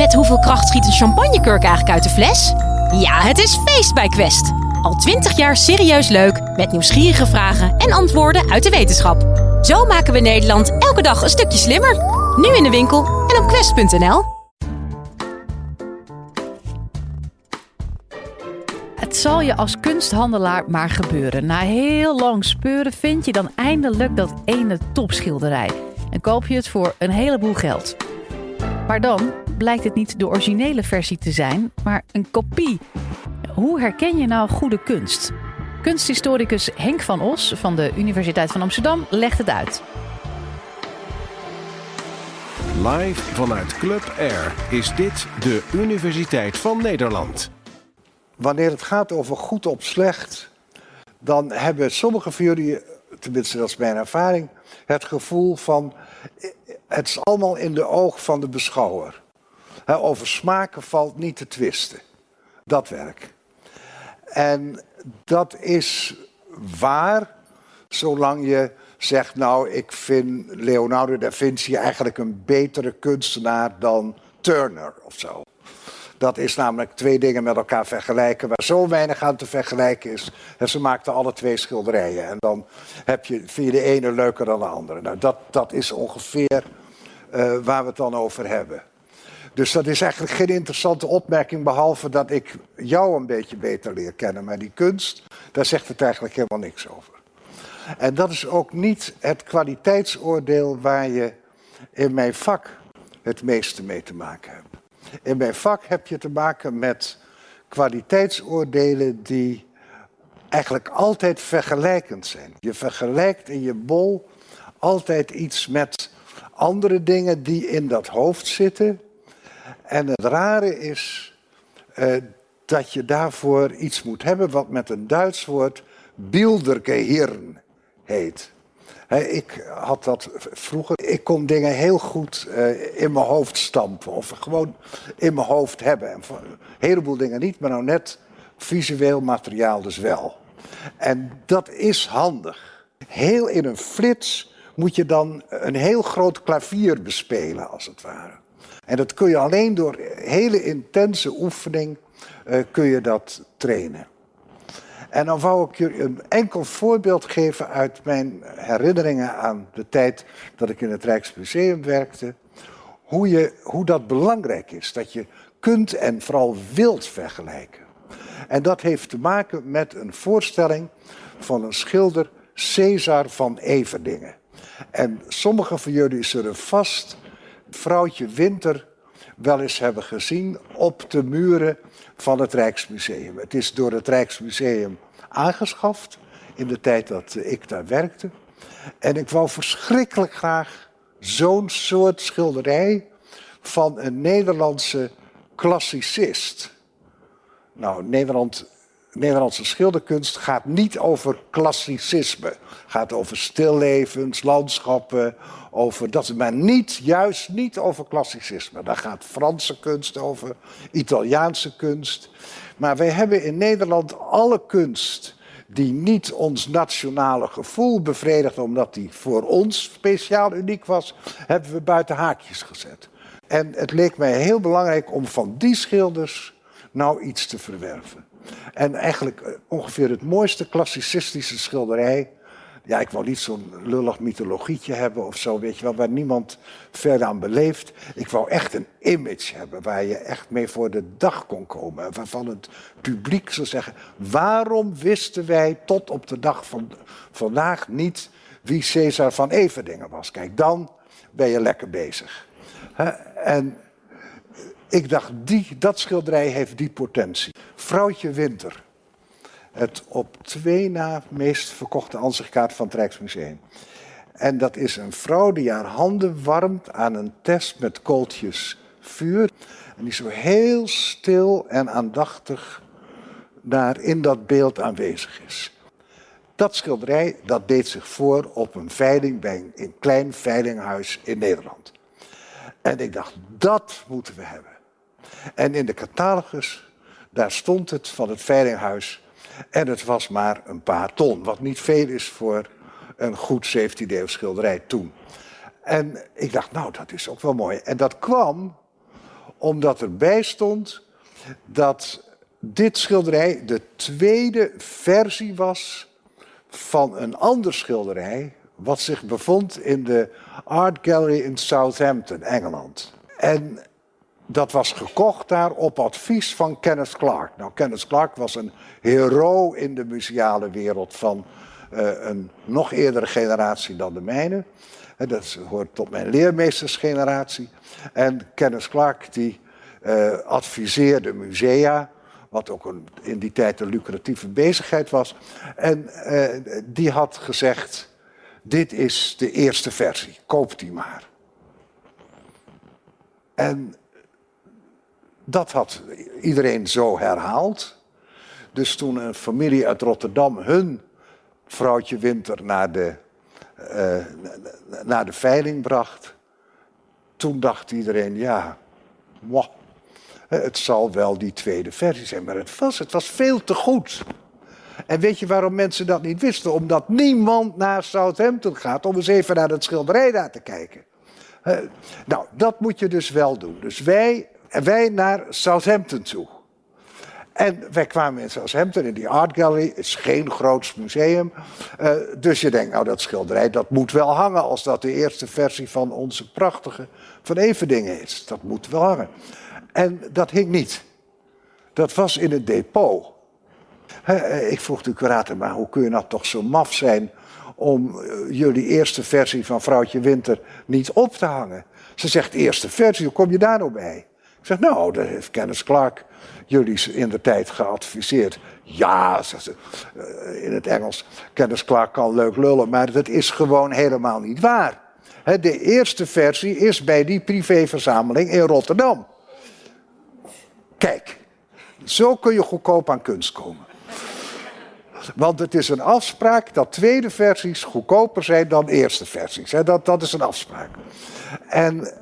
Met hoeveel kracht schiet een champagnekurk eigenlijk uit de fles? Ja, het is feest bij Quest. Al twintig jaar serieus leuk, met nieuwsgierige vragen en antwoorden uit de wetenschap. Zo maken we Nederland elke dag een stukje slimmer. Nu in de winkel en op quest.nl. Het zal je als kunsthandelaar maar gebeuren. Na heel lang speuren vind je dan eindelijk dat ene topschilderij. En koop je het voor een heleboel geld. Maar dan blijkt het niet de originele versie te zijn, maar een kopie. Hoe herken je nou goede kunst? Kunsthistoricus Henk van Os van de Universiteit van Amsterdam legt het uit. Live vanuit Club Air is dit de Universiteit van Nederland. Wanneer het gaat over goed op slecht, dan hebben sommige van jullie, tenminste dat is mijn ervaring, het gevoel van het is allemaal in de oog van de beschouwer. Over smaken valt niet te twisten. Dat werk. En dat is waar, zolang je zegt, nou, ik vind Leonardo da Vinci eigenlijk een betere kunstenaar dan Turner of zo. Dat is namelijk twee dingen met elkaar vergelijken waar zo weinig aan te vergelijken is. En ze maakten alle twee schilderijen. En dan heb je, vind je de ene leuker dan de andere. Nou, dat, dat is ongeveer uh, waar we het dan over hebben. Dus dat is eigenlijk geen interessante opmerking, behalve dat ik jou een beetje beter leer kennen. Maar die kunst, daar zegt het eigenlijk helemaal niks over. En dat is ook niet het kwaliteitsoordeel waar je in mijn vak het meeste mee te maken hebt. In mijn vak heb je te maken met kwaliteitsoordelen die eigenlijk altijd vergelijkend zijn. Je vergelijkt in je bol altijd iets met andere dingen die in dat hoofd zitten. En het rare is uh, dat je daarvoor iets moet hebben wat met een Duits woord Bildergehirn heet. ik had dat vroeger. Ik kon dingen heel goed uh, in mijn hoofd stampen. Of gewoon in mijn hoofd hebben. En een heleboel dingen niet, maar nou net visueel materiaal dus wel. En dat is handig. Heel in een flits moet je dan een heel groot klavier bespelen, als het ware. En dat kun je alleen door hele intense oefening uh, kun je dat trainen. En dan wou ik je een enkel voorbeeld geven uit mijn herinneringen aan de tijd dat ik in het Rijksmuseum werkte. Hoe, je, hoe dat belangrijk is, dat je kunt en vooral wilt vergelijken. En dat heeft te maken met een voorstelling van een schilder, Cesar van Everdingen. En sommigen van jullie zullen vast vrouwtje Winter wel eens hebben gezien op de muren van het Rijksmuseum. Het is door het Rijksmuseum aangeschaft in de tijd dat ik daar werkte. En ik wou verschrikkelijk graag zo'n soort schilderij van een Nederlandse klassicist. Nou, Nederland Nederlandse schilderkunst gaat niet over klassicisme. Gaat over stillevens, landschappen, over dat, maar niet, juist niet over klassicisme. Daar gaat Franse kunst over, Italiaanse kunst. Maar wij hebben in Nederland alle kunst die niet ons nationale gevoel bevredigt, omdat die voor ons speciaal uniek was, hebben we buiten haakjes gezet. En het leek mij heel belangrijk om van die schilders nou iets te verwerven. En eigenlijk eh, ongeveer het mooiste klassicistische schilderij. Ja, ik wou niet zo'n lullig mythologietje hebben of zo, weet je wel, waar niemand verder aan beleeft. Ik wou echt een image hebben waar je echt mee voor de dag kon komen. Waarvan het publiek zou zeggen: waarom wisten wij tot op de dag van vandaag niet wie Caesar van Everdingen was? Kijk, dan ben je lekker bezig. En ik dacht, die, dat schilderij heeft die potentie. Vrouwtje Winter. Het op twee na meest verkochte ansichtkaart van het Rijksmuseum. En dat is een vrouw die haar handen warmt aan een test met kooltjes vuur. En die zo heel stil en aandachtig daar in dat beeld aanwezig is. Dat schilderij dat deed zich voor op een veiling bij een klein veilinghuis in Nederland. En ik dacht, dat moeten we hebben. En in de catalogus, daar stond het van het veilinghuis. En het was maar een paar ton, wat niet veel is voor een goed 17e schilderij toen. En ik dacht, nou, dat is ook wel mooi. En dat kwam omdat erbij stond dat dit schilderij de tweede versie was van een ander schilderij wat zich bevond in de Art Gallery in Southampton, Engeland. En dat was gekocht daar op advies van Kenneth Clark. Nou, Kenneth Clark was een hero in de museale wereld van uh, een nog eerdere generatie dan de mijne. Dat hoort tot mijn leermeestersgeneratie. En Kenneth Clark die uh, adviseerde musea, wat ook een, in die tijd een lucratieve bezigheid was. En uh, die had gezegd, dit is de eerste versie, koop die maar. En dat had iedereen zo herhaald. Dus toen een familie uit Rotterdam hun vrouwtje Winter naar de, uh, naar de veiling bracht, toen dacht iedereen, ja, mwah, het zal wel die tweede versie zijn. Maar het was, het was veel te goed. En weet je waarom mensen dat niet wisten? Omdat niemand naar Southampton gaat om eens even naar dat schilderij daar te kijken. Uh, nou, dat moet je dus wel doen. Dus wij, wij naar Southampton toe. En wij kwamen in Southampton in die Art Gallery. is geen groot museum. Uh, dus je denkt, nou dat schilderij dat moet wel hangen als dat de eerste versie van onze prachtige Van Everdingen is. Dat moet wel hangen. En dat hing niet. Dat was in het depot. Uh, ik vroeg de curator, maar hoe kun je nou toch zo maf zijn om uh, jullie eerste versie van Vrouwtje Winter niet op te hangen? Ze zegt, eerste versie, hoe kom je daar nou bij? Ik zeg, nou, dat heeft Kenneth Clark jullie in de tijd geadviseerd. Ja, ze, uh, in het Engels, Kenneth Clark kan leuk lullen, maar dat is gewoon helemaal niet waar. De eerste versie is bij die privéverzameling in Rotterdam. Kijk, zo kun je goedkoop aan kunst komen. Want het is een afspraak dat tweede versies goedkoper zijn dan eerste versies. Dat, dat is een afspraak. En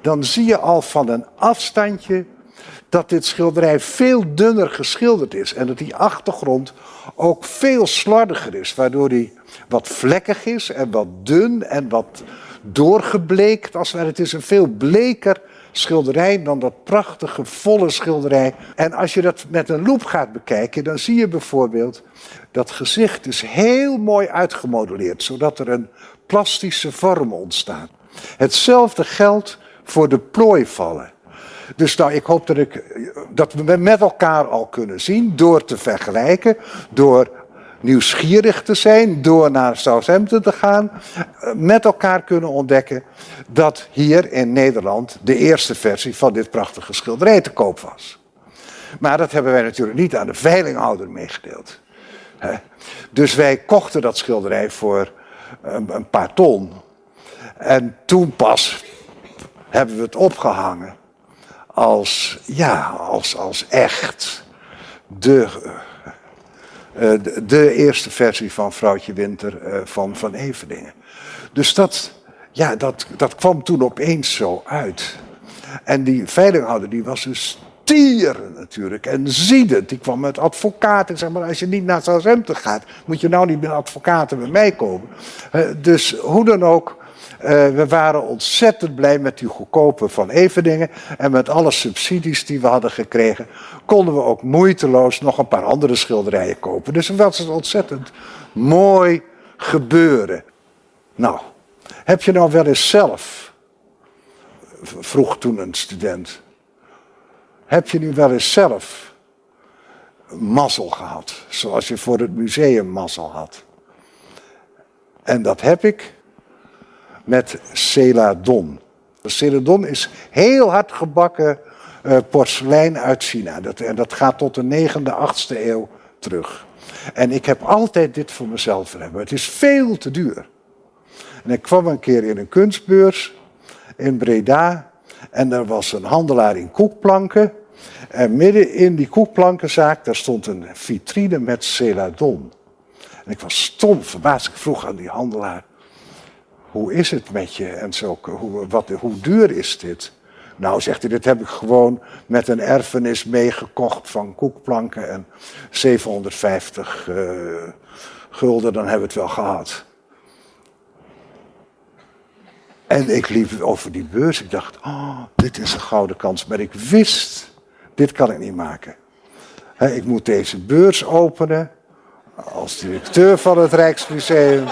dan zie je al van een afstandje dat dit schilderij veel dunner geschilderd is. En dat die achtergrond ook veel slordiger is. Waardoor die wat vlekkig is en wat dun en wat doorgebleekt. Als het is een veel bleker schilderij dan dat prachtige volle schilderij. En als je dat met een loep gaat bekijken, dan zie je bijvoorbeeld dat gezicht is heel mooi uitgemodelleerd, zodat er een plastische vorm ontstaat. Hetzelfde geldt voor de plooivallen. Dus nou, ik hoop dat, ik, dat we met elkaar al kunnen zien, door te vergelijken, door nieuwsgierig te zijn, door naar Southampton te gaan, met elkaar kunnen ontdekken dat hier in Nederland de eerste versie van dit prachtige schilderij te koop was. Maar dat hebben wij natuurlijk niet aan de veilinghouder meegedeeld. Dus wij kochten dat schilderij voor een paar ton. En toen pas hebben we het opgehangen als, ja, als, als echt de, uh, de, de, eerste versie van Vrouwtje Winter uh, van Van Everdingen. Dus dat, ja, dat, dat kwam toen opeens zo uit. En die veilinghouder die was dus stieren natuurlijk en ziedend. Die kwam met advocaten. Zeg maar, als je niet naar Southampton gaat, moet je nou niet met advocaten bij mij komen. Dus hoe dan ook, uh, we waren ontzettend blij met die goedkope van Everdingen. En met alle subsidies die we hadden gekregen, konden we ook moeiteloos nog een paar andere schilderijen kopen. Dus dat was ontzettend mooi gebeuren. Nou, heb je nou wel eens zelf, vroeg toen een student, heb je nu wel eens zelf mazzel gehad, zoals je voor het museum mazzel had? En dat heb ik met celadon. Celadon is heel hard gebakken uh, porselein uit China. Dat, en dat gaat tot de 9e, 8e eeuw terug. En ik heb altijd dit voor mezelf hebben. Het is veel te duur. En ik kwam een keer in een kunstbeurs in Breda. En er was een handelaar in koekplanken. En midden in die koekplankenzaak, daar stond een vitrine met celadon. En ik was stom verbaasd. Ik vroeg aan die handelaar, hoe is het met je? En zo, hoe, wat, hoe duur is dit? Nou, zegt hij, dit heb ik gewoon met een erfenis meegekocht van koekplanken en 750 uh, eh, gulden, dan hebben we het wel gehad. En ik liep over die beurs. Ik dacht, oh, dit is een gouden kans. Maar ik wist, dit kan ik niet maken. ik moet deze beurs openen als directeur van het Rijksmuseum.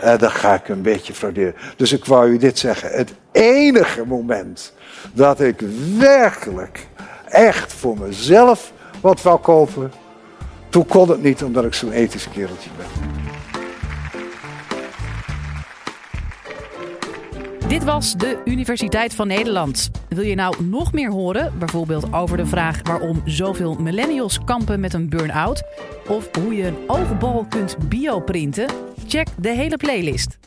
Dan ga ik een beetje frauderen. Dus ik wou u dit zeggen. Het enige moment dat ik werkelijk echt voor mezelf wat wou kopen. Toen kon het niet omdat ik zo'n ethisch kereltje ben. Dit was de Universiteit van Nederland. Wil je nou nog meer horen, bijvoorbeeld over de vraag waarom zoveel millennials kampen met een burn-out? Of hoe je een oogbal kunt bioprinten? Check de hele playlist.